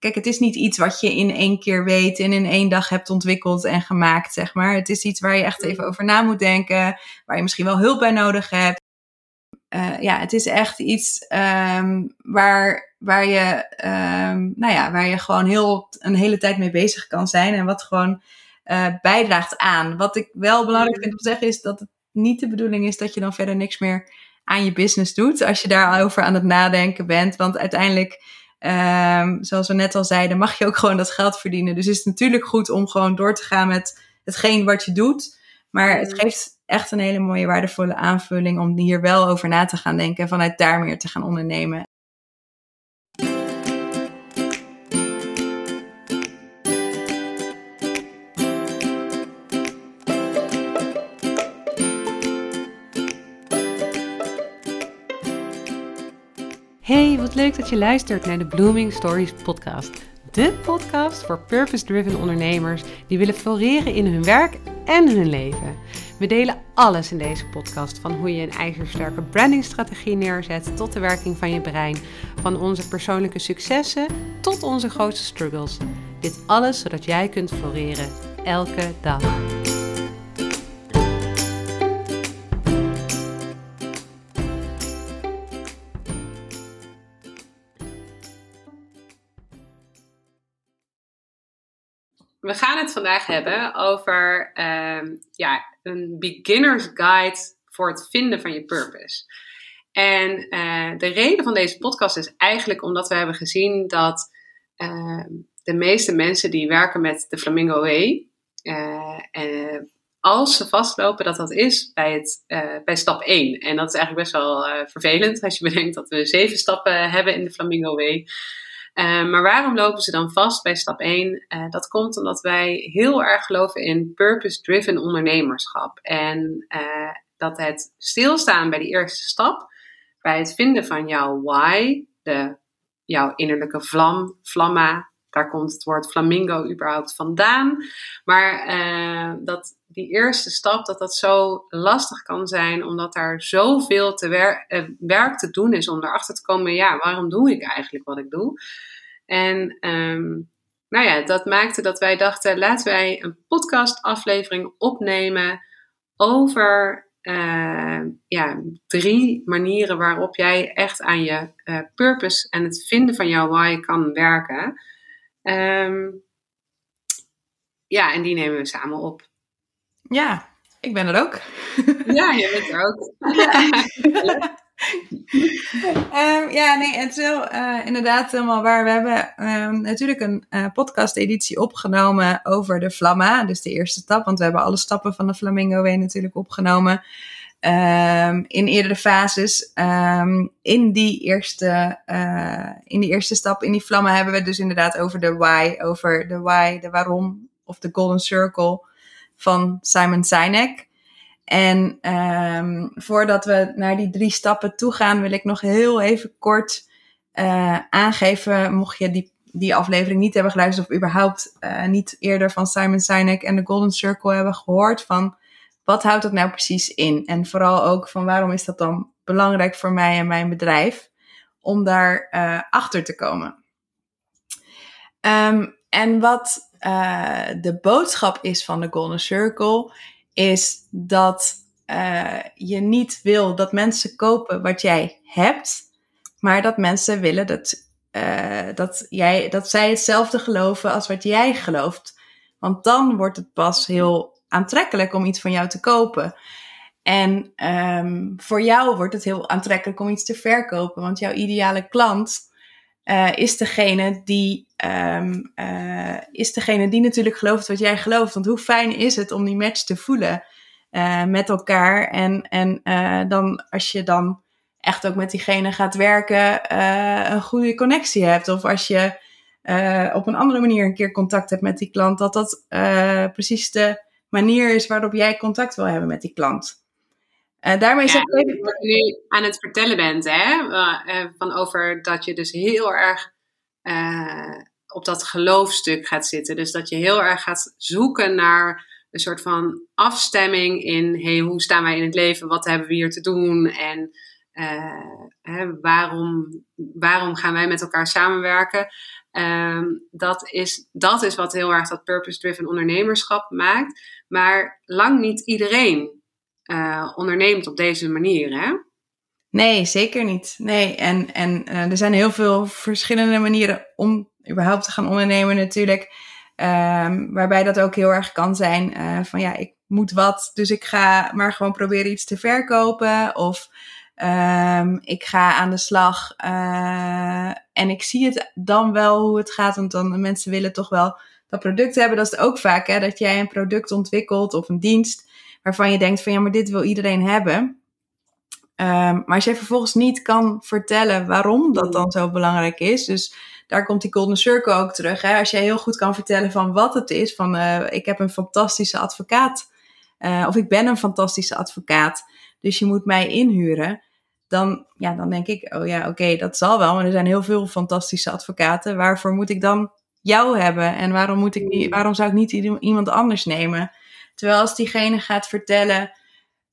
kijk, het is niet iets wat je in één keer weet en in één dag hebt ontwikkeld en gemaakt, zeg maar. Het is iets waar je echt even over na moet denken, waar je misschien wel hulp bij nodig hebt. Uh, ja, het is echt iets um, waar, waar, je, um, nou ja, waar je gewoon heel, een hele tijd mee bezig kan zijn en wat gewoon uh, bijdraagt aan. Wat ik wel belangrijk vind om te zeggen is dat het niet de bedoeling is dat je dan verder niks meer aan je business doet als je daarover aan het nadenken bent. Want uiteindelijk, um, zoals we net al zeiden, mag je ook gewoon dat geld verdienen. Dus is het natuurlijk goed om gewoon door te gaan met hetgeen wat je doet. Maar het geeft echt een hele mooie waardevolle aanvulling om hier wel over na te gaan denken en vanuit daar meer te gaan ondernemen. Hey, wat leuk dat je luistert naar de Blooming Stories podcast. De podcast voor purpose-driven ondernemers die willen floreren in hun werk en hun leven. We delen alles in deze podcast, van hoe je een ijzersterke brandingstrategie neerzet tot de werking van je brein, van onze persoonlijke successen tot onze grootste struggles. Dit alles zodat jij kunt floreren, elke dag. We gaan het vandaag hebben over uh, ja, een beginner's guide voor het vinden van je purpose. En uh, de reden van deze podcast is eigenlijk omdat we hebben gezien dat uh, de meeste mensen die werken met de Flamingo Way, uh, als ze vastlopen, dat dat is bij, het, bij stap 1. En dat is eigenlijk best wel vervelend als je bedenkt dat we zeven stappen hebben in de Flamingo Way. Uh, maar waarom lopen ze dan vast bij stap 1? Uh, dat komt omdat wij heel erg geloven in purpose-driven ondernemerschap. En uh, dat het stilstaan bij die eerste stap, bij het vinden van jouw why, de, jouw innerlijke vlam, flamma, daar komt het woord flamingo überhaupt vandaan. Maar dat die eerste stap, dat dat zo lastig kan zijn, omdat daar zoveel te wer werk te doen is om erachter te komen, ja, waarom doe ik eigenlijk wat ik doe? En um, nou ja, dat maakte dat wij dachten, laten wij een podcastaflevering opnemen over uh, ja, drie manieren waarop jij echt aan je purpose en het vinden van jouw why kan werken. Um, ja, en die nemen we samen op. Ja, ik ben er ook. Ja, je bent er ook. Ja. um, ja, nee, het is wel uh, inderdaad helemaal waar. We hebben um, natuurlijk een uh, podcast-editie opgenomen over de Flamma, dus de eerste stap. Want we hebben alle stappen van de Flamingo Way natuurlijk opgenomen um, in eerdere fases. in, die eerste, uh, in die eerste stap, in die Flamma, hebben we dus inderdaad over de why, over de why, de waarom of de golden circle van Simon Sinek. En um, voordat we naar die drie stappen toe gaan, wil ik nog heel even kort uh, aangeven, mocht je die, die aflevering niet hebben geluisterd of überhaupt uh, niet eerder van Simon Sinek en de Golden Circle hebben gehoord, van wat houdt dat nou precies in? En vooral ook van waarom is dat dan belangrijk voor mij en mijn bedrijf om daar uh, achter te komen. Um, en wat de boodschap is van de Golden Circle, is dat uh, je niet wil dat mensen kopen wat jij hebt, maar dat mensen willen dat, dat, jij, dat zij hetzelfde geloven als wat jij gelooft. Want dan wordt het pas heel aantrekkelijk om iets van jou te kopen. En um, voor jou wordt het heel aantrekkelijk om iets te verkopen, want jouw ideale klant uh, is degene die um, uh, is degene die natuurlijk gelooft wat jij gelooft. Want hoe fijn is het om die match te voelen uh, met elkaar? En, en dan als je dan echt ook met diegene gaat werken, een goede connectie hebt. Of als je op een andere manier een keer contact hebt met die klant, dat dat precies de manier is waarop jij contact wil hebben met die klant. Uh, daarmee ja, zeg ik even... Wat je nu aan het vertellen bent, hè, uh, van over dat je dus heel erg uh, op dat geloofstuk gaat zitten. Dus dat je heel erg gaat zoeken naar een soort van afstemming in, hey, hoe staan wij in het leven, wat hebben we hier te doen en hè, waarom, waarom gaan wij met elkaar samenwerken? Ehm, dat, is, dat is wat heel erg dat purpose-driven ondernemerschap maakt. Maar lang niet iedereen onderneemt op deze manier. Hè? Nee, zeker niet. Nee, en, en er zijn heel veel verschillende manieren om überhaupt te gaan ondernemen natuurlijk. Um, waarbij dat ook heel erg kan zijn uh, van ja, ik moet wat, dus ik ga maar gewoon proberen iets te verkopen. Of um, ik ga aan de slag uh, en ik zie het dan wel hoe het gaat. Want dan mensen willen toch wel dat product hebben. Dat is het ook vaak, hè, dat jij een product ontwikkelt of een dienst waarvan je denkt van ja, maar dit wil iedereen hebben. Um, maar als je vervolgens niet kan vertellen waarom dat dan zo belangrijk is. Dus daar komt die golden circle ook terug. Hè? Als je heel goed kan vertellen van wat het is. Van uh, ik heb een fantastische advocaat. Uh, of ik ben een fantastische advocaat. Dus je moet mij inhuren. Dan, ja, dan denk ik, oh ja, oké, okay, dat zal wel. Maar er zijn heel veel fantastische advocaten. Waarvoor moet ik dan jou hebben? En waarom, moet ik niet, waarom zou ik niet iemand anders nemen? Terwijl als diegene gaat vertellen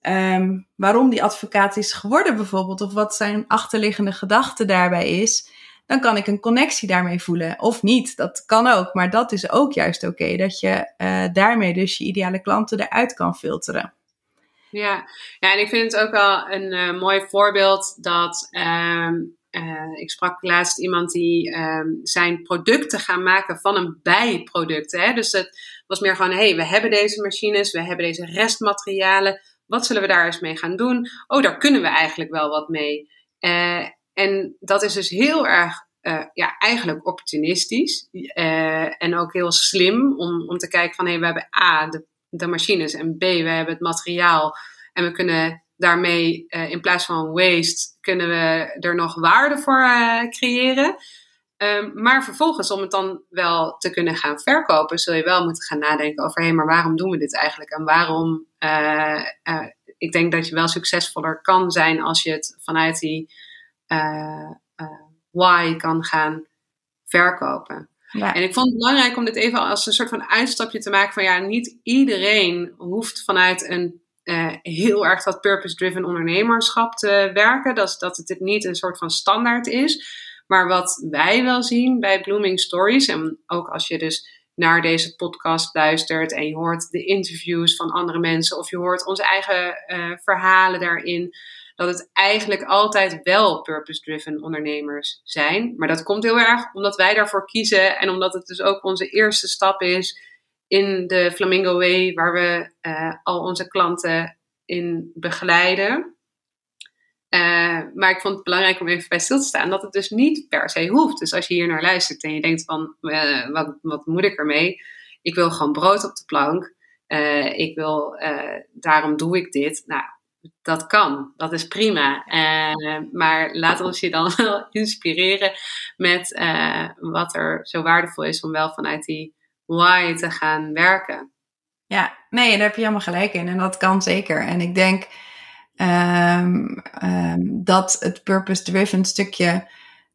um, waarom die advocaat is geworden bijvoorbeeld. Of wat zijn achterliggende gedachte daarbij is dan kan ik een connectie daarmee voelen. Of niet, dat kan ook. Maar dat is ook juist oké, dat je uh, daarmee dus je ideale klanten eruit kan filteren. Ja, ja en ik vind het ook wel een uh, mooi voorbeeld dat um, uh, ik sprak laatst iemand die um, zijn producten gaan maken van een bijproduct. Hè? Dus het was meer gewoon, hé, hey, we hebben deze machines, we hebben deze restmaterialen. Wat zullen we daar eens mee gaan doen? Oh, daar kunnen we eigenlijk wel wat mee. Uh, en dat is dus heel erg, ja, eigenlijk opportunistisch. En ook heel slim om, om te kijken van, hé, hey, we hebben A, de, de machines en B, we hebben het materiaal. En we kunnen daarmee, uh, in plaats van waste, kunnen we er nog waarde voor creëren. Um, maar vervolgens, om het dan wel te kunnen gaan verkopen, zul je wel moeten gaan nadenken over: hé, hey, maar waarom doen we dit eigenlijk? En waarom? Uh, ik denk dat je wel succesvoller kan zijn als je het vanuit die why kan gaan verkopen. En ik vond het belangrijk om dit even als een soort van uitstapje te maken van ja, niet iedereen hoeft vanuit een uh, heel erg dat purpose-driven ondernemerschap te werken. Dat, dat het niet een soort van standaard is. Maar wat wij wel zien bij Blooming Stories, en ook als je dus naar deze podcast luistert en je hoort de interviews van andere mensen of je hoort onze eigen uh, verhalen daarin, dat het eigenlijk altijd wel purpose-driven ondernemers zijn. Maar dat komt heel erg omdat wij daarvoor kiezen en omdat het dus ook onze eerste stap is in de Flamingo Way, waar we uh, al onze klanten in begeleiden. Uh, maar ik vond het belangrijk om even bij stil te staan dat het dus niet per se hoeft. Dus als je hier naar luistert en je denkt van, uh, wat, wat moet ik ermee? Ik wil gewoon brood op de plank. ik wil, daarom doe ik dit. Nou, dat kan, dat is prima. Uh, maar laat ons je dan wel inspireren met uh, wat er zo waardevol is om wel vanuit die why te gaan werken. Ja, nee, daar heb je helemaal gelijk in. En dat kan zeker. En ik denk um, um, dat het purpose-driven stukje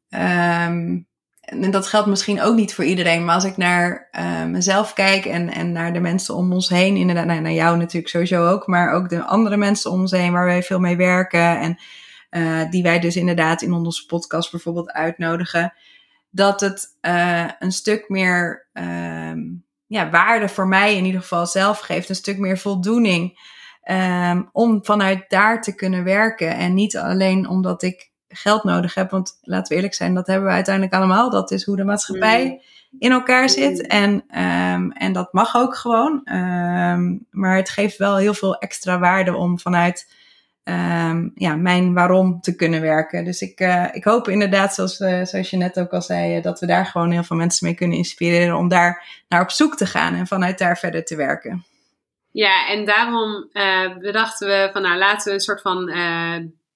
um, en dat geldt misschien ook niet voor iedereen, maar als ik naar uh, mezelf kijk en, en naar de mensen om ons heen, inderdaad, nou, naar jou natuurlijk sowieso ook, maar ook de andere mensen om ons heen waar wij veel mee werken en uh, die wij dus inderdaad in onze podcast bijvoorbeeld uitnodigen, dat het uh, een stuk meer um, ja, waarde voor mij in ieder geval zelf geeft, een stuk meer voldoening um, om vanuit daar te kunnen werken en niet alleen omdat ik geld nodig heb. Want laten we eerlijk zijn, dat hebben we uiteindelijk allemaal. Dat is hoe de maatschappij mm. in elkaar zit. Mm. En, um, en dat mag ook gewoon. Um, maar het geeft wel heel veel extra waarde om vanuit um, ja, mijn waarom te kunnen werken. Dus ik, uh, ik hoop inderdaad, zoals, uh, zoals je net ook al zei, uh, dat we daar gewoon heel veel mensen mee kunnen inspireren om daar naar op zoek te gaan en vanuit daar verder te werken. Ja, en daarom bedachten we van nou laten we een soort van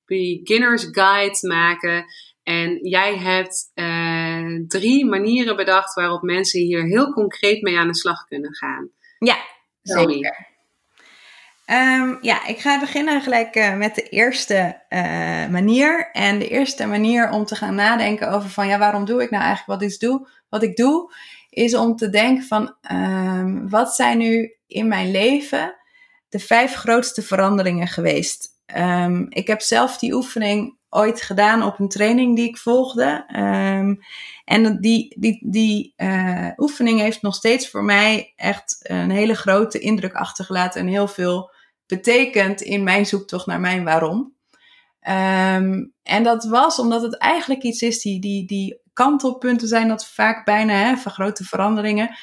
beginners guide maken. En jij hebt uh, drie manieren bedacht waarop mensen hier heel concreet mee aan de slag kunnen gaan. Ja, zeker. Um, ja, ik ga beginnen gelijk uh, met de eerste uh, manier. En de eerste manier om te gaan nadenken over van ja, waarom doe ik nou eigenlijk wat ik doe? Wat ik doe, is om te denken van um, wat zijn nu in mijn leven de vijf grootste veranderingen geweest? Um, ik heb zelf die oefening ooit gedaan op een training die ik volgde. Ehm, en die, die, die uh, oefening heeft nog steeds voor mij echt een hele grote indruk achtergelaten en heel veel betekent in mijn zoektocht naar mijn waarom. Um, en dat was omdat het eigenlijk iets is die, die, die kantelpunten zijn dat vaak bijna hè, van grote veranderingen.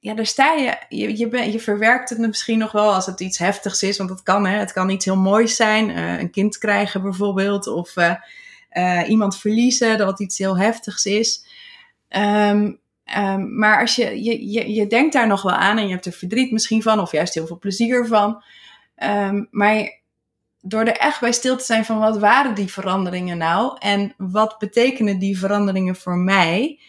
Ja, daar sta je, je, je, je verwerkt het misschien nog wel als het iets heftigs is, want dat kan, hè. Het kan iets heel moois zijn, uh, een kind krijgen bijvoorbeeld, of uh, uh, iemand verliezen, dat iets heel heftigs is. Um, um, maar als je, je, je, denkt daar nog wel aan en je hebt er verdriet misschien van, of juist heel veel plezier van. Um, maar door er echt bij stil te zijn van wat waren die veranderingen nou en wat betekenen die veranderingen voor mij,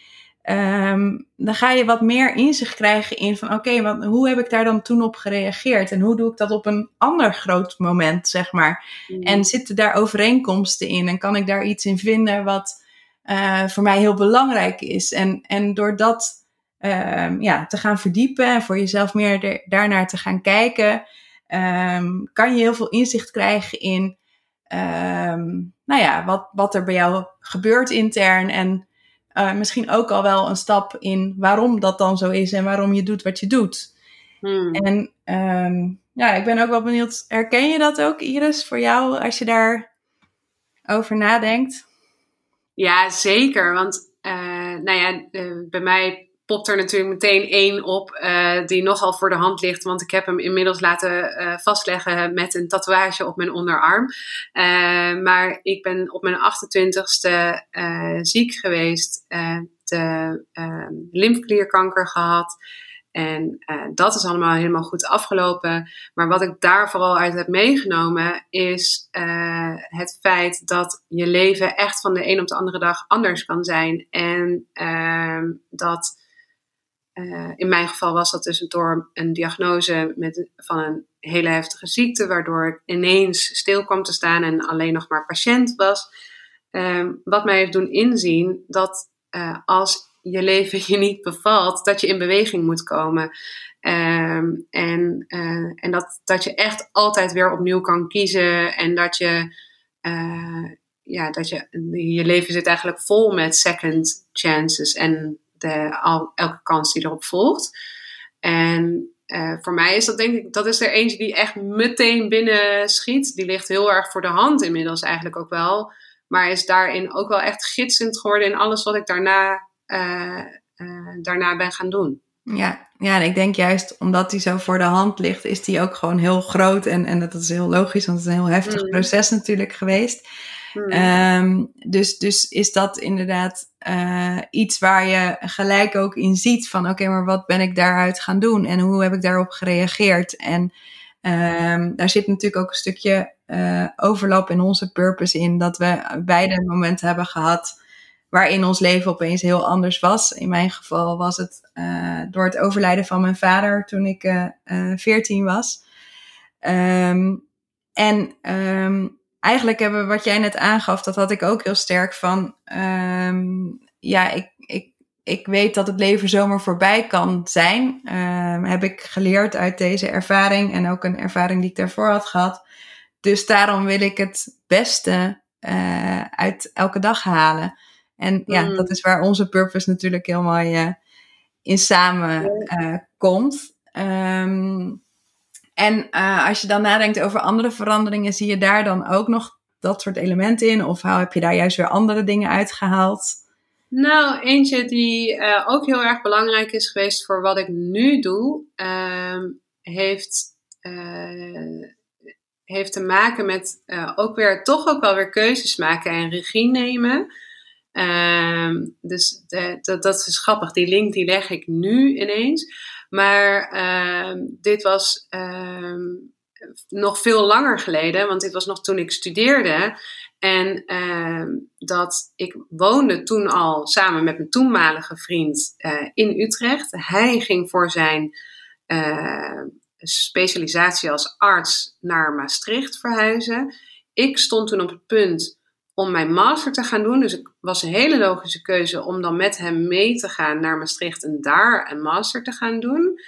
um, dan ga je wat meer inzicht krijgen in van oké, okay, hoe heb ik daar dan toen op gereageerd en hoe doe ik dat op een ander groot moment, zeg maar. Mm. En zitten daar overeenkomsten in en kan ik daar iets in vinden wat uh, voor mij heel belangrijk is. En, en door dat um, ja, te gaan verdiepen en voor jezelf meer daarnaar te gaan kijken, um, kan je heel veel inzicht krijgen in nou ja, wat, wat er bij jou gebeurt intern. En uh, misschien ook al wel een stap in waarom dat dan zo is en waarom je doet wat je doet. Hmm. En um, ja, ik ben ook wel benieuwd, herken je dat ook, Iris, voor jou als je daar over nadenkt? Ja, zeker. Want uh, nou ja, uh, bij mij popt er natuurlijk meteen één op uh, die nogal voor de hand ligt. Want ik heb hem inmiddels laten uh, vastleggen met een tatoeage op mijn onderarm. Uh, maar ik ben op mijn 28ste ziek geweest. de lymfeklierkanker gehad. En dat is allemaal helemaal goed afgelopen. Maar wat ik daar vooral uit heb meegenomen is het feit dat je leven echt van de een op de andere dag anders kan zijn. En ehm, dat uh, in mijn geval was dat dus door een diagnose met, van een hele heftige ziekte, waardoor ik ineens stil kwam te staan en alleen nog maar patiënt was. Um, wat mij heeft doen inzien dat uh, als je leven je niet bevalt, dat je in beweging moet komen. Um, en uh, en dat, dat je echt altijd weer opnieuw kan kiezen en dat je ja, dat je, je leven zit eigenlijk vol met second chances en de, al, elke kans die erop volgt. En uh, voor mij is dat denk ik, dat is er eentje die echt meteen binnen schiet. Die ligt heel erg voor de hand inmiddels eigenlijk ook wel. Maar is daarin ook wel echt gidsend geworden in alles wat ik daarna, uh, uh, daarna ben gaan doen. Ja, ja, en ik denk juist omdat die zo voor de hand ligt, is die ook gewoon heel groot. En, en dat is heel logisch, want het is een heel heftig mm. proces natuurlijk geweest. Um, dus, dus is dat inderdaad uh, iets waar je gelijk ook in ziet van oké, maar wat ben ik daaruit gaan doen en hoe heb ik daarop gereageerd? En um, daar zit natuurlijk ook een stukje uh, overlap in onze purpose in, dat we beide momenten hebben gehad waarin ons leven opeens heel anders was. In mijn geval was het uh, door het overlijden van mijn vader toen ik 14 was. Um, en eigenlijk hebben wat jij net aangaf, dat had ik ook heel sterk van. Um, ja, ik, ik, ik weet dat het leven zomaar voorbij kan zijn. Um, heb ik geleerd uit deze ervaring en ook een ervaring die ik daarvoor had gehad. Dus daarom wil ik het beste uh, uit elke dag halen. En ja, mm. dat is waar onze purpose natuurlijk heel mooi uh, in samen uh, komt. Um, en uh, als je dan nadenkt over andere veranderingen, zie je daar dan ook nog dat soort elementen in? Of heb je daar juist weer andere dingen uitgehaald? Nou, eentje die uh, ook heel erg belangrijk is geweest voor wat ik nu doe, uh, heeft, uh, heeft te maken met ook weer toch ook wel weer keuzes maken en regie nemen. Ehm, dus dat, dat is grappig, die link die leg ik nu ineens. Maar uh, dit was uh, nog veel langer geleden, want dit was nog toen ik studeerde. En uh, dat ik woonde toen al samen met mijn toenmalige vriend uh, in Utrecht. Hij ging voor zijn specialisatie als arts naar Maastricht verhuizen. Ik stond toen op het punt om mijn master te gaan doen. Dus het was een hele logische keuze om dan met hem mee te gaan naar Maastricht en daar een master te gaan doen.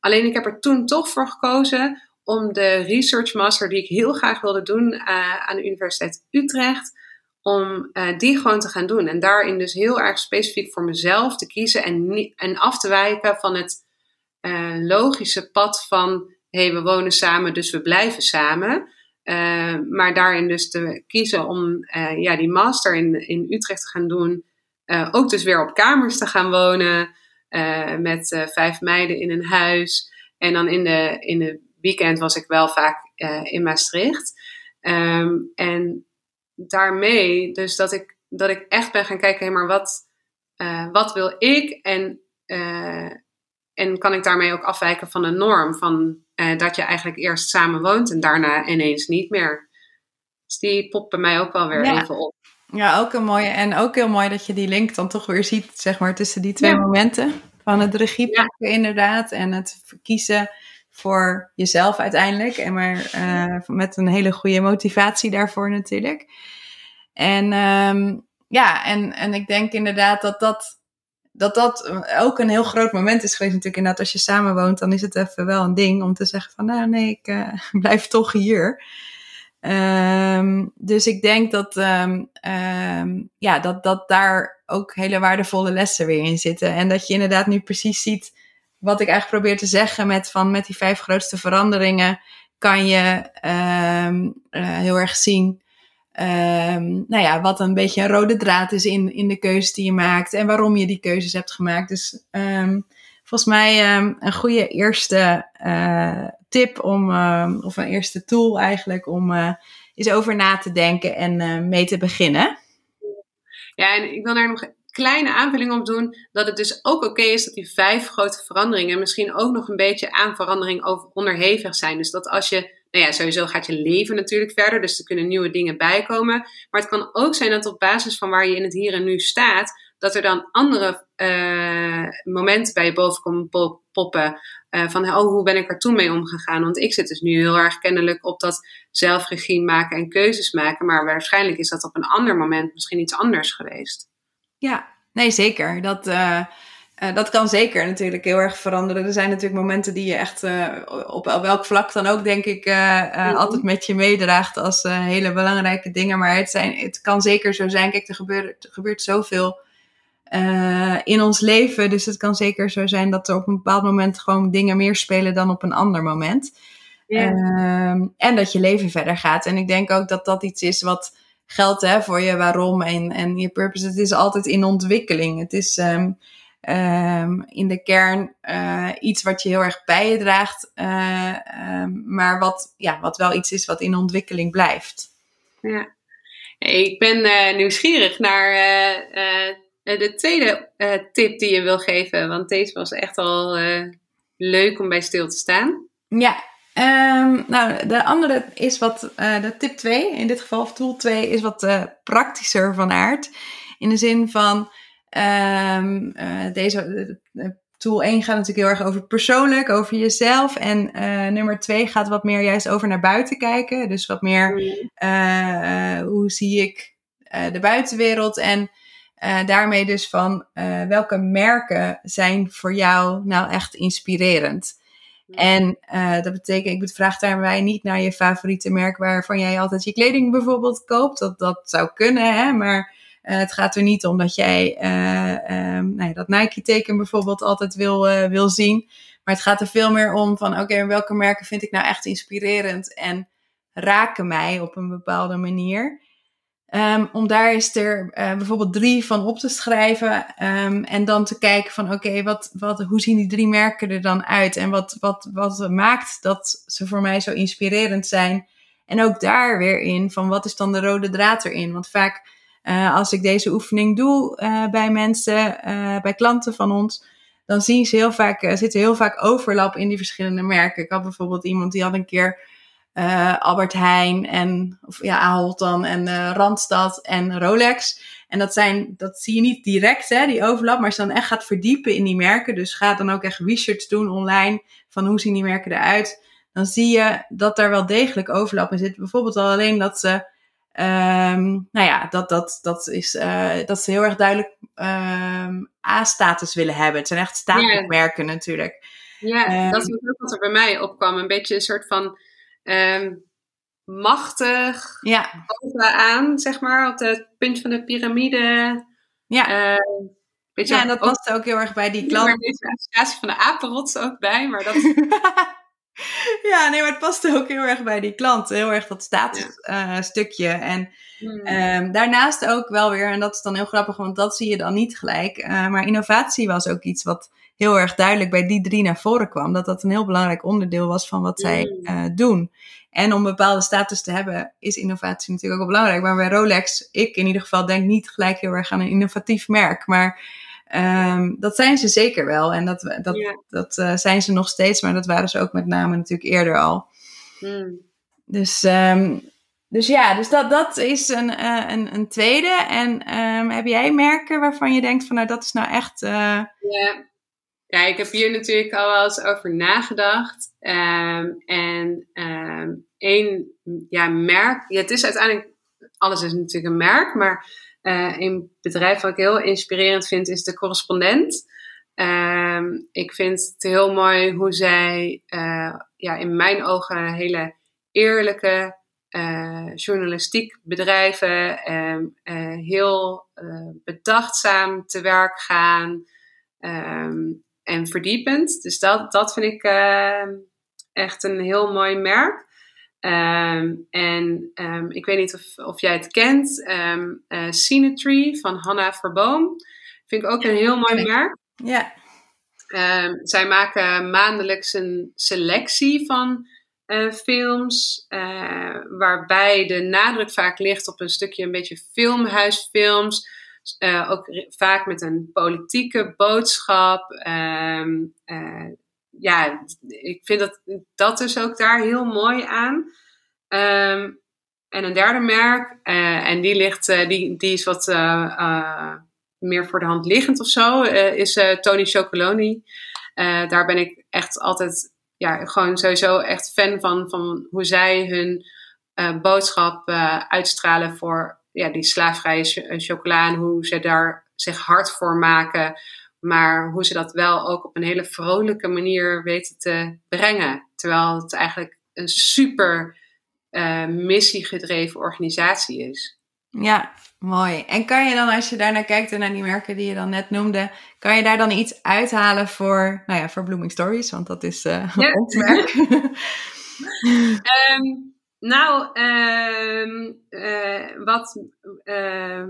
Alleen ik heb er toen toch voor gekozen om de research master die ik heel graag wilde doen aan de Universiteit Utrecht, om die gewoon te gaan doen. En daarin dus heel erg specifiek voor mezelf te kiezen en, en af te wijken van het logische pad van hé, hey, we wonen samen, dus we blijven samen. Uh, maar daarin dus te kiezen om uh, ja, die master in, in Utrecht te gaan doen. Uh, ook dus weer op kamers te gaan wonen. met vijf meiden in een huis. En dan in de, in de weekend was ik wel vaak in Maastricht. Um, en daarmee dus dat ik, dat ik echt ben gaan kijken, maar wat, wat wil ik? En, en kan ik daarmee ook afwijken van de norm? Van uh, dat je eigenlijk eerst samen woont en daarna ineens niet meer. Dus die popt bij mij ook wel weer even op. Ja, ook een mooie. En ook heel mooi dat je die link dan toch weer ziet, zeg maar, tussen die twee momenten. Van het regie pakken, inderdaad. En het verkiezen voor jezelf uiteindelijk. En maar uh, met een hele goede motivatie daarvoor natuurlijk. En um, ja, en, en ik denk inderdaad dat dat dat dat ook een heel groot moment is geweest natuurlijk. Inderdaad, als je samen woont, dan is het even wel een ding om te zeggen van, nou nee, ik uh, blijf toch hier. Um, dus ik denk dat, um, um, ja, dat, dat daar ook hele waardevolle lessen weer in zitten. En dat je inderdaad nu precies ziet wat ik eigenlijk probeer te zeggen met, van, met die vijf grootste veranderingen. Kan je uh, heel erg zien Um, nou ja, wat een beetje een rode draad is in, in de keuzes die je maakt en waarom je die keuzes hebt gemaakt. Dus um, volgens mij um, een goede eerste uh, tip om, of een eerste tool eigenlijk om uh, eens over na te denken en uh, mee te beginnen. Ja, en ik wil daar nog een kleine aanvulling op doen. Dat het dus ook oké is dat die vijf grote veranderingen misschien ook nog een beetje aan verandering onderhevig zijn. Dus dat als je nou ja, sowieso gaat je leven natuurlijk verder, dus er kunnen nieuwe dingen bijkomen. Maar het kan ook zijn dat op basis van waar je in het hier en nu staat, dat er dan andere uh, momenten bij je boven komen poppen. Uh, van, oh, hoe ben ik er toen mee omgegaan? Want ik zit dus nu heel erg kennelijk op dat zelfregie maken en keuzes maken. Maar waarschijnlijk is dat op een ander moment misschien iets anders geweest. Ja, nee, zeker. Dat, uh, uh, dat kan zeker natuurlijk heel erg veranderen. Er zijn natuurlijk momenten die je echt uh, op, welk vlak dan ook, denk ik, uh, altijd met je meedraagt als hele belangrijke dingen. Maar het, zijn, het kan zeker zo zijn. Kijk, er gebeurt, er gebeurt zoveel in ons leven. Dus het kan zeker zo zijn dat er op een bepaald moment gewoon dingen meer spelen dan op een ander moment. Yeah. en dat je leven verder gaat. En ik denk ook dat dat iets is wat geldt hè, voor je waarom en, en je purpose. Het is altijd in ontwikkeling. Het is. Um, um, in de kern uh, iets wat je heel erg bij je draagt, uh, um, maar wat, ja, wat wel iets is wat in ontwikkeling blijft. Ja, ik ben uh, nieuwsgierig naar de tweede tip die je wil geven, want deze was echt al leuk om bij stil te staan. Ja, um, nou, de andere is wat, de tip 2, in dit geval, of tool 2, is wat praktischer van aard. In de zin van, Um, uh, deze uh, tool 1 gaat natuurlijk heel erg over persoonlijk, over jezelf. En uh, nummer 2 gaat wat meer juist over naar buiten kijken. Dus wat meer mm. hoe zie ik de buitenwereld en daarmee dus van welke merken zijn voor jou nou echt inspirerend. Mm. En uh, dat betekent, ik moet vraag daarbij niet naar je favoriete merk waarvan jij altijd je kleding bijvoorbeeld koopt. Dat, dat zou kunnen, hè, maar het gaat er niet om dat jij uh, um, nou ja, dat Nike-teken bijvoorbeeld altijd wil, uh, wil zien. Maar het gaat er veel meer om van, oké, welke merken vind ik nou echt inspirerend en raken mij op een bepaalde manier. Um, om daar eens er bijvoorbeeld drie van op te schrijven um, en dan te kijken van, oké, wat, wat, hoe zien die drie merken er dan uit? En wat, wat, wat maakt dat ze voor mij zo inspirerend zijn? En ook daar weer in van, wat is dan de rode draad erin? Want vaak uh, als ik deze oefening doe uh, bij mensen, uh, bij klanten van ons, dan zien ze heel vaak, uh, zit er heel vaak overlap in die verschillende merken. Ik had bijvoorbeeld iemand die had een keer Albert Heijn en, of ja, Ahold dan en Randstad en Rolex. En dat zijn, dat zie je niet direct, hè, die overlap, maar als je dan echt gaat verdiepen in die merken, dus gaat dan ook echt research doen online van hoe zien die merken eruit, dan zie je dat daar wel degelijk overlap in zit. Bijvoorbeeld al alleen dat ze Um, nou ja, dat, dat, dat, is, uh, dat ze heel erg duidelijk um, A-status willen hebben. Het zijn echt statusmerken yeah. natuurlijk. Ja, Ehm, dat is ook wat er bij mij opkwam. Een beetje een soort van ehm, machtig Ja, aan, zeg maar, op het punt van de piramide. ja. Ehm, weet je ja en dat past ook heel erg bij die klant. waar deze associatie van de apenrots ook bij, maar dat ja, nee, maar het past ook heel erg bij die klant. Heel erg dat statusstukje. en Hmm. ehm, daarnaast ook wel weer, en dat is dan heel grappig, want dat zie je dan niet gelijk. eh, maar innovatie was ook iets wat heel erg duidelijk bij die drie naar voren kwam. Dat dat een heel belangrijk onderdeel was van wat zij Mm. eh, doen. En om bepaalde status te hebben, is innovatie natuurlijk ook wel belangrijk. Maar bij Rolex, ik in ieder geval, denk niet gelijk heel erg aan een innovatief merk. Maar ehm, dat zijn ze zeker wel. En dat, dat, Ja. dat eh, zijn ze nog steeds. Maar dat waren ze ook met name natuurlijk eerder al. Hmm. Dus, ehm, dus ja, dus dat, dat is een, eh, een, een tweede. En ehm, heb jij merken waarvan je denkt van nou dat is nou echt... eh, Ja. ja, ik heb hier natuurlijk al wel eens over nagedacht. En één ja, merk, ja, het is uiteindelijk, alles is natuurlijk een merk, maar eh een bedrijf wat ik heel inspirerend vind is de correspondent. Ehm, ik vind het heel mooi hoe zij eh, ja, in mijn ogen een hele eerlijke eh, journalistiek bedrijven, ehm, eh, heel bedachtzaam te werk gaan ehm, en verdiepend. Dus dat, dat vind ik echt een heel mooi merk. Ehm, en ehm, ik weet niet of, of jij het kent, ehm eh, Scenetree van Hanna Verboom. Vind ik ook een heel mooi ik. merk. ja, zij maken maandelijks een selectie van eh, films, eh, waarbij de nadruk vaak ligt op een stukje een beetje filmhuisfilms. Ook vaak met een politieke boodschap. Ja, ik vind dat, dat dus ook daar heel mooi aan. Ehm, en een derde merk, eh, en die, ligt, eh, die, die is wat eh, meer voor de hand liggend of zo, is Tony Chocoloni. Daar ben ik echt altijd, ja, gewoon sowieso echt fan van, van hoe zij hun boodschap uitstralen voor ja, die slaafvrije eh, chocola en hoe ze daar zich hard voor maken. Maar hoe ze dat wel ook op een hele vrolijke manier weten te brengen. Terwijl het eigenlijk een super eh, missiegedreven organisatie is. ja, mooi. En kan je dan, als je daarnaar kijkt en naar die merken die je dan net noemde, kan je daar dan iets uithalen voor, nou ja, voor Blooming Stories? Want dat is eh Ja. ons merk. Ehm, nou, ehm, eh, wat, ehm,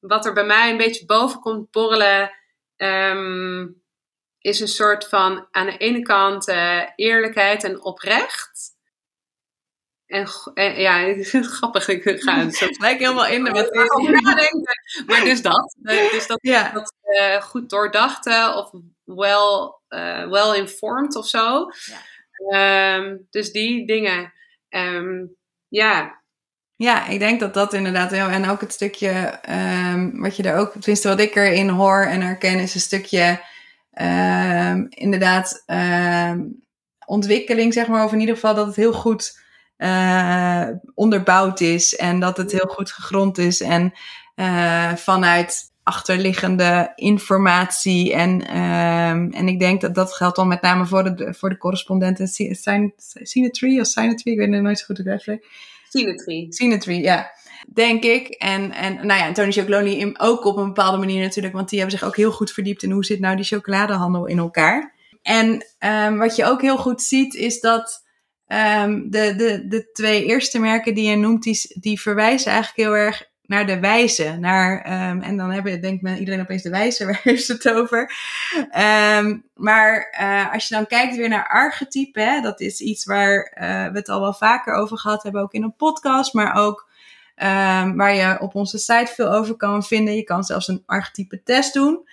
wat er bij mij een beetje boven komt borrelen, ehm, is een soort van aan de ene kant eh, eerlijkheid en oprecht. En, en ja, grappig, ik ga het zo Gelijk helemaal in over nadenken. Maar dus dat. Eh, Dus dat, Ja, dat eh, goed doordachte of well, eh, well informed of zo. Ehm, dus die dingen. Ehm, ja, Ja, ik denk dat dat inderdaad heel... En ook het stukje ehm, wat je er ook... Tenminste, wat ik erin hoor en herken is een stukje... ehm, inderdaad ehm, ontwikkeling, zeg maar. Of in ieder geval dat het heel goed eh, onderbouwd is. En dat het heel goed gegrond is. En eh, vanuit achterliggende informatie. En, en ik denk dat dat geldt dan met name voor de, voor de correspondenten. Scenetree of Scenetree, ik weet het nooit zo goed hoe symmetrie. Scenery, ja. Denk ik. En, en nou ja, Tony Chocoloni ook op een bepaalde manier natuurlijk. Want die hebben zich ook heel goed verdiept in hoe zit nou die chocoladehandel in elkaar. En ehm, wat je ook heel goed ziet is dat ehm, de, de, de twee eerste merken die je noemt, die, die verwijzen eigenlijk heel erg naar de wijze. Naar, ehm, en dan hebben, denkt men iedereen opeens de wijze, waar heeft het over? Ehm, maar eh, als je dan kijkt weer naar archetype, dat is iets waar eh, we het al wel vaker over gehad hebben, ook in een podcast, maar ook ehm, waar je op onze site veel over kan vinden. Je kan zelfs een archetype test doen,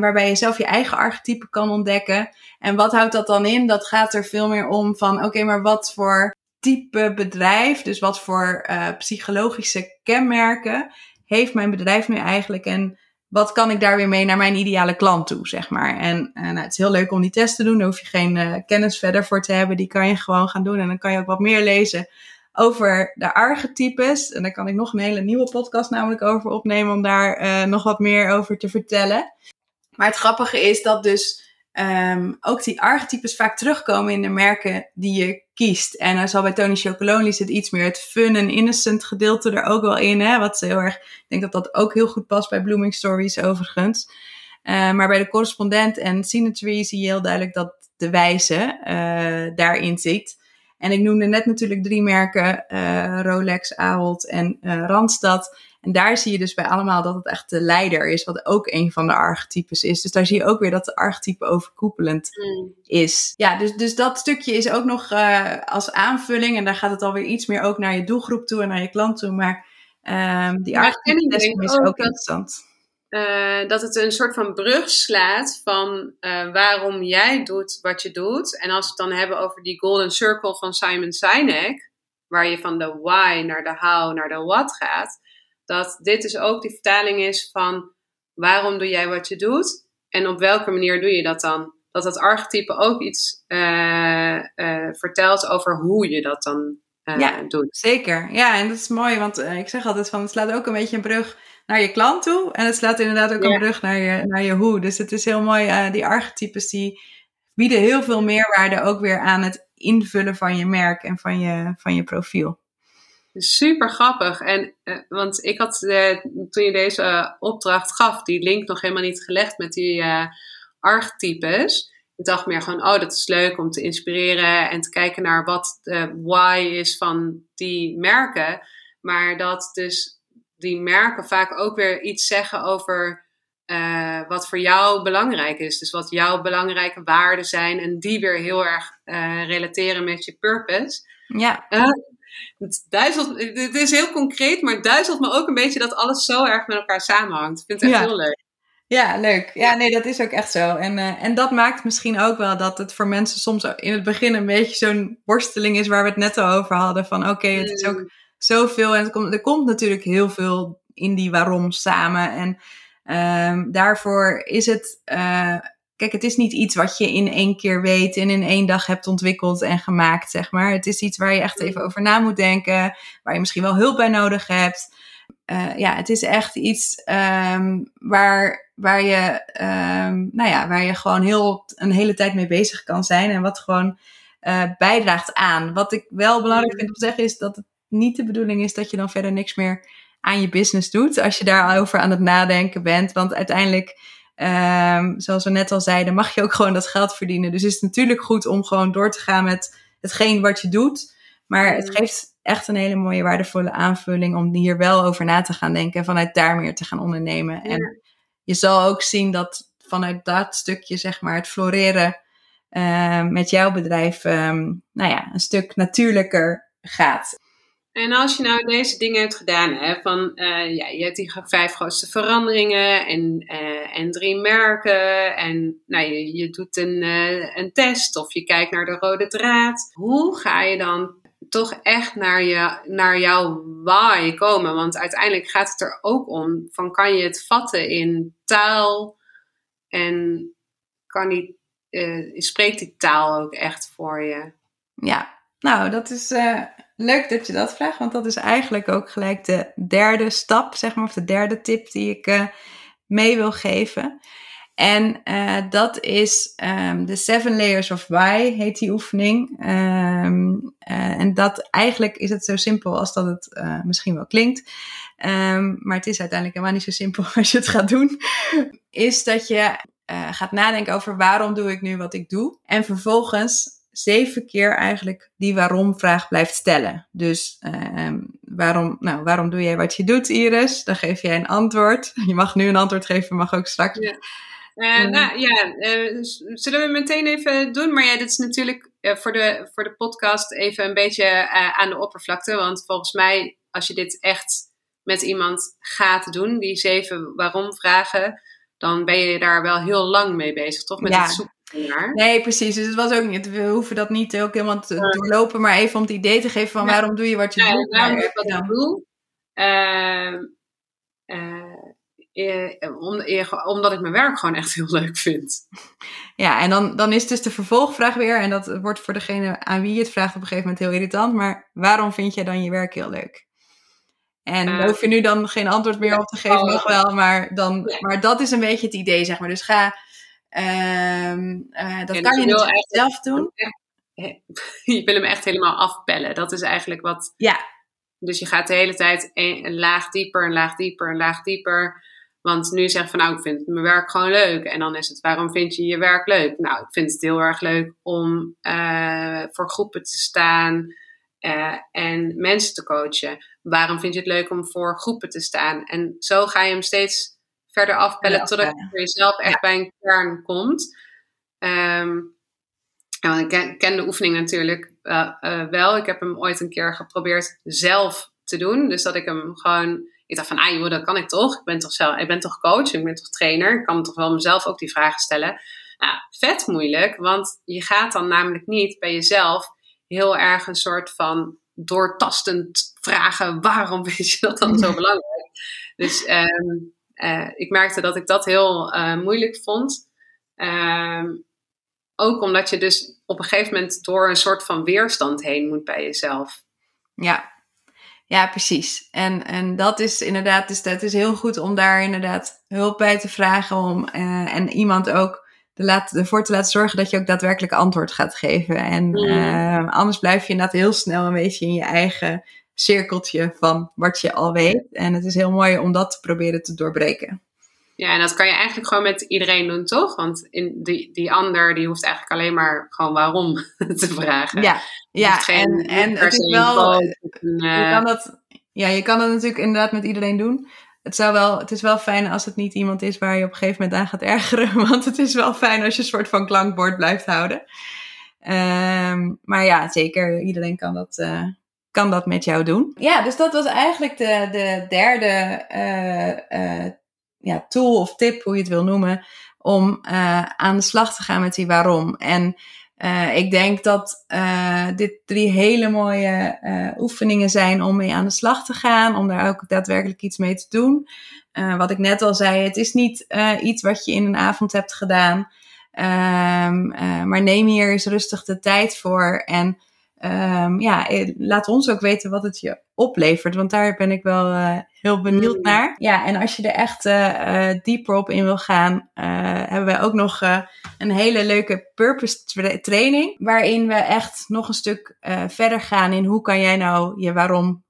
waarbij je zelf je eigen archetype kan ontdekken. En wat houdt dat dan in? Dat gaat er veel meer om van, oké, maar wat voor type bedrijf, dus wat voor eh, psychologische kenmerken heeft mijn bedrijf nu eigenlijk en wat kan ik daar weer mee naar mijn ideale klant toe, zeg maar. En nou, het is heel leuk om die test te doen. Daar hoef je geen eh, kennis verder voor te hebben. Die kan je gewoon gaan doen. En dan kan je ook wat meer lezen over de archetypes. En daar kan ik nog een hele nieuwe podcast namelijk over opnemen. Om daar eh, nog wat meer over te vertellen. Maar het grappige is dat dus ehm, ook die archetypes vaak terugkomen in de merken die je kiest. En dan zal bij Tony Chocolonely zit iets meer het fun en innocent gedeelte er ook wel in. Hè? Wat heel erg, ik denk dat dat ook heel goed past bij Blooming Stories overigens. Uh, maar bij de correspondent en Symmetry zie je heel duidelijk dat de wijze uh, daarin zit. En ik noemde net natuurlijk drie merken, uh, Rolex, Ahold en Randstad. En daar zie je dus bij allemaal dat het echt de leider is, wat ook een van de archetypes is. Dus daar zie je ook weer dat de archetype overkoepelend mm. is. Ja, dus, dus dat stukje is ook nog uh, als aanvulling. En daar gaat het alweer iets meer ook naar je doelgroep toe en naar je klant toe. Maar um, die archetype is ook, ook interessant. Uh, dat het een soort van brug slaat van uh, waarom jij doet wat je doet. En als we het dan hebben over die golden circle van Simon Sinek, waar je van de why naar de how naar de what gaat, dat dit dus ook die vertaling is van waarom doe jij wat je doet en op welke manier doe je dat dan? Dat het archetype ook iets uh, uh, vertelt over hoe je dat dan uh, ja, doet. Zeker. Ja, en dat is mooi, want ik zeg altijd van het slaat ook een beetje een brug naar je klant toe en het slaat inderdaad ook ja. een brug naar je, naar je hoe. Dus het is heel mooi, die archetypes die bieden heel veel meerwaarde ook weer aan het invullen van je merk en van je, van je profiel. Super grappig. En, uh, want ik had uh, toen je deze opdracht gaf, die link nog helemaal niet gelegd met die archetypes. Ik dacht meer gewoon, oh, dat is leuk om te inspireren en te kijken naar wat de why is van die merken. Maar dat dus die merken vaak ook weer iets zeggen over wat voor jou belangrijk is. Dus wat jouw belangrijke waarden zijn en die weer heel erg relateren met je purpose. Ja. Het, duizelt, het is heel concreet, maar het duizelt me ook een beetje dat alles zo erg met elkaar samenhangt. Ik vind het echt ja. heel leuk. Ja, leuk. Ja, nee, dat is ook echt zo. En, uh, en dat maakt misschien ook wel dat het voor mensen soms in het begin een beetje zo'n worsteling is waar we het net al over hadden. Van oké, okay, het is ook Mm. zoveel en het komt, er komt natuurlijk heel veel in die waarom samen. En um, daarvoor is het, uh, kijk, het is niet iets wat je in één keer weet en in één dag hebt ontwikkeld en gemaakt, zeg maar. Het is iets waar je echt even over na moet denken, waar je misschien wel hulp bij nodig hebt. Uh, ja, het is echt iets um, waar, waar, je, um, nou ja, waar je gewoon heel, een hele tijd mee bezig kan zijn en wat gewoon uh, bijdraagt aan. Wat ik wel belangrijk vind om te zeggen is dat het niet de bedoeling is dat je dan verder niks meer aan je business doet als je daarover aan het nadenken bent. Want uiteindelijk Um, zoals we net al zeiden, mag je ook gewoon dat geld verdienen. Dus is het natuurlijk goed om gewoon door te gaan met hetgeen wat je doet. Maar het geeft echt een hele mooie, waardevolle aanvulling om hier wel over na te gaan denken en vanuit daar meer te gaan ondernemen. Ja. En je zal ook zien dat vanuit dat stukje, zeg maar, het floreren uh, met jouw bedrijf, um, nou ja, een stuk natuurlijker gaat. En als je nou deze dingen hebt gedaan, hè, van uh, ja, je hebt die vijf grootste veranderingen en, uh, en drie merken en nou, je, je doet een, uh, een test of je kijkt naar de rode draad. Hoe ga je dan toch echt naar, je, naar jouw why komen? Want uiteindelijk gaat het er ook om van kan je het vatten in taal en kan die, spreekt die taal ook echt voor je? Ja, nou dat is Leuk dat je dat vraagt, want dat is eigenlijk ook gelijk de derde stap, zeg maar, of de derde tip die ik uh, mee wil geven. En uh, dat is um, de Seven Layers of Why, heet die oefening. Uh, en dat eigenlijk is het zo simpel als dat het misschien wel klinkt. Um, maar het is uiteindelijk helemaal niet zo simpel als je het gaat doen. Is dat je gaat nadenken over waarom doe ik nu wat ik doe. En vervolgens zeven keer eigenlijk die waarom-vraag blijft stellen. Dus uh, waarom, nou, waarom doe jij wat je doet, Iris? Dan geef jij een antwoord. Je mag nu een antwoord geven, mag ook straks. Ja. Uh, nou ja, uh, zullen we meteen even doen? Maar ja, dit is natuurlijk uh, voor, de, voor de podcast even een beetje aan de oppervlakte. Want volgens mij, als je dit echt met iemand gaat doen, die zeven waarom-vragen, dan ben je daar wel heel lang mee bezig, toch? Met ja. het zoeken Nee, precies. Dus het was ook niet. We hoeven dat niet ook helemaal te doorlopen, maar even om het idee te geven van Ja. waarom doe je wat je Ja, doet. waarom doe ik wat ja. ik doe? Ehm, eh, eh, om, eh, omdat ik mijn werk gewoon echt heel leuk vind. Ja, en dan, dan is dus de vervolgvraag weer, en dat wordt voor degene aan wie je het vraagt op een gegeven moment heel irritant, maar waarom vind jij dan je werk heel leuk? En hoef je nu dan geen antwoord meer op te geven, nog wel, maar, dan, Ja. maar dat is een beetje het idee, zeg maar. Dus ga Ehm, eh, dat kan dus je natuurlijk zelf doen. Je wil hem echt helemaal afpellen. Dat is eigenlijk wat. Ja. Dus je gaat de hele tijd een, een laag dieper, een laag dieper, een laag dieper. Want nu zeg je van nou, ik vind mijn werk gewoon leuk. En dan is het, waarom vind je je werk leuk? Nou, ik vind het heel erg leuk om eh, voor groepen te staan eh, en mensen te coachen. Waarom vind je het leuk om voor groepen te staan? En zo ga je hem steeds verder afpellen Ja, totdat je voor jezelf echt bij een kern komt. Ja, ik ken, ken de oefening natuurlijk eh, eh, wel. Ik heb hem ooit een keer geprobeerd zelf te doen. Dus dat ik hem gewoon. Ik dacht van, ah joh, dat kan ik toch. Ik ben toch, zelf, ik ben toch coach, ik ben toch trainer. Ik kan toch wel mezelf ook die vragen stellen. Nou, vet moeilijk, want je gaat dan namelijk niet bij jezelf heel erg een soort van doortastend vragen: waarom vind je dat dan zo belangrijk? Dus ehm, eh, ik merkte dat ik dat heel eh, moeilijk vond. Ehm, ook omdat je dus op een gegeven moment door een soort van weerstand heen moet bij jezelf. Ja, ja precies. En, en dat is inderdaad, dus dat is heel goed om daar inderdaad hulp bij te vragen. Om, eh, en iemand ook te laten, ervoor te laten zorgen dat je ook daadwerkelijk antwoord gaat geven. En Mm. anders blijf je inderdaad heel snel een beetje in je eigen cirkeltje van wat je al weet. En het is heel mooi om dat te proberen te doorbreken. Ja, en dat kan je eigenlijk gewoon met iedereen doen, toch? Want in die, die ander die hoeft eigenlijk alleen maar gewoon waarom te vragen. Ja, ja en, en het is wel... een, Je eh, kan dat, ja, je kan dat natuurlijk inderdaad met iedereen doen. Het, zou wel, het is wel fijn als het niet iemand is waar je op een gegeven moment aan gaat ergeren. Want het is wel fijn als je een soort van klankbord blijft houden. Ehm, maar ja, zeker. Iedereen kan dat, eh, kan dat met jou doen. Ja, dus dat was eigenlijk de, de derde eh, eh, ja, tool of tip, hoe je het wil noemen. Om eh, aan de slag te gaan met die waarom. En ik denk dat dit drie hele mooie oefeningen zijn om mee aan de slag te gaan, om daar ook daadwerkelijk iets mee te doen. Wat ik net al zei, het is niet iets wat je in een avond hebt gedaan, Ehm, eh, maar neem hier eens rustig de tijd voor en ehm, ja, eh, laat ons ook weten wat het je oplevert, want daar ben ik wel eh, heel benieuwd Mm. naar. Ja, en als je er echt eh, dieper op in wil gaan, hebben wij ook nog een hele leuke purpose tra- training. Waarin we echt nog een stuk verder gaan in hoe kan jij nou je waarom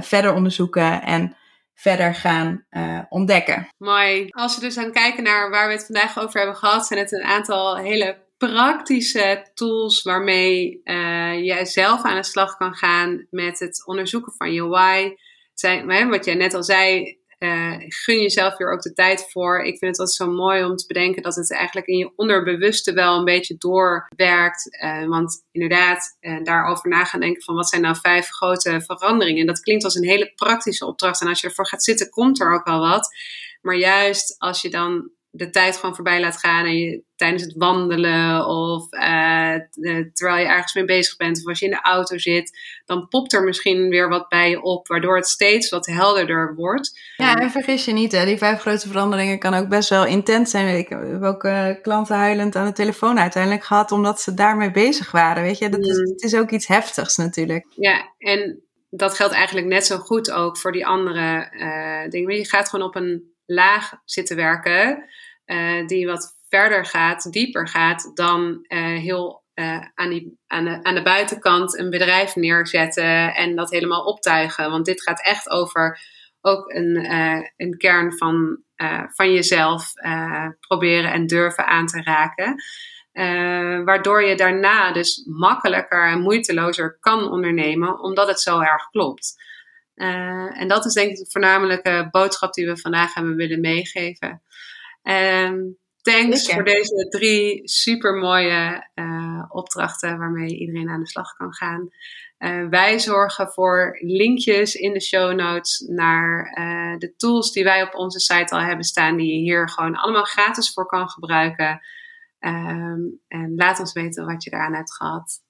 verder onderzoeken en verder gaan ontdekken. Mooi. Als we dus aan kijken naar waar we het vandaag over hebben gehad, zijn het een aantal hele praktische tools waarmee eh jij zelf aan de slag kan gaan met het onderzoeken van je why. Zijn, wat jij net al zei, eh, gun jezelf hier ook de tijd voor. Ik vind het altijd zo mooi om te bedenken dat het eigenlijk in je onderbewuste wel een beetje doorwerkt. Eh, want inderdaad, daarover na gaan denken van wat zijn nou vijf grote veranderingen. Dat klinkt als een hele praktische opdracht. En als je ervoor gaat zitten, komt er ook wel wat. Maar juist als je dan de tijd gewoon voorbij laat gaan en je tijdens het wandelen of eh, de- terwijl je ergens mee bezig bent of als je in de auto zit, dan popt er misschien weer wat bij je op, waardoor het steeds wat helderder wordt. Ja, en vergis je niet, hè, die vijf grote veranderingen kan ook best wel intens zijn. Ik heb ook eh, klanten huilend aan de telefoon uiteindelijk gehad, omdat ze daarmee bezig waren. Weet je, dat is, Mm. het is ook iets heftigs natuurlijk. Ja, en dat geldt eigenlijk net zo goed ook voor die andere eh, dingen. Je gaat gewoon op een laag zitten werken eh, die wat verder gaat, dieper gaat dan eh, heel eh, aan, die, aan, de, aan de buitenkant een bedrijf neerzetten en dat helemaal optuigen. Want dit gaat echt over ook een, een kern van, van jezelf proberen en durven aan te raken. Waardoor je daarna dus makkelijker en moeitelozer kan ondernemen, omdat het zo erg klopt. Eh, en dat is denk ik de voornamelijke boodschap die we vandaag hebben willen meegeven. Ehm, thanks voor deze drie super mooie opdrachten waarmee iedereen aan de slag kan gaan. Eh, wij zorgen voor linkjes in de show notes naar eh, de tools die wij op onze site al hebben staan, die je hier gewoon allemaal gratis voor kan gebruiken. Ehm, en laat ons weten wat je daaraan hebt gehad.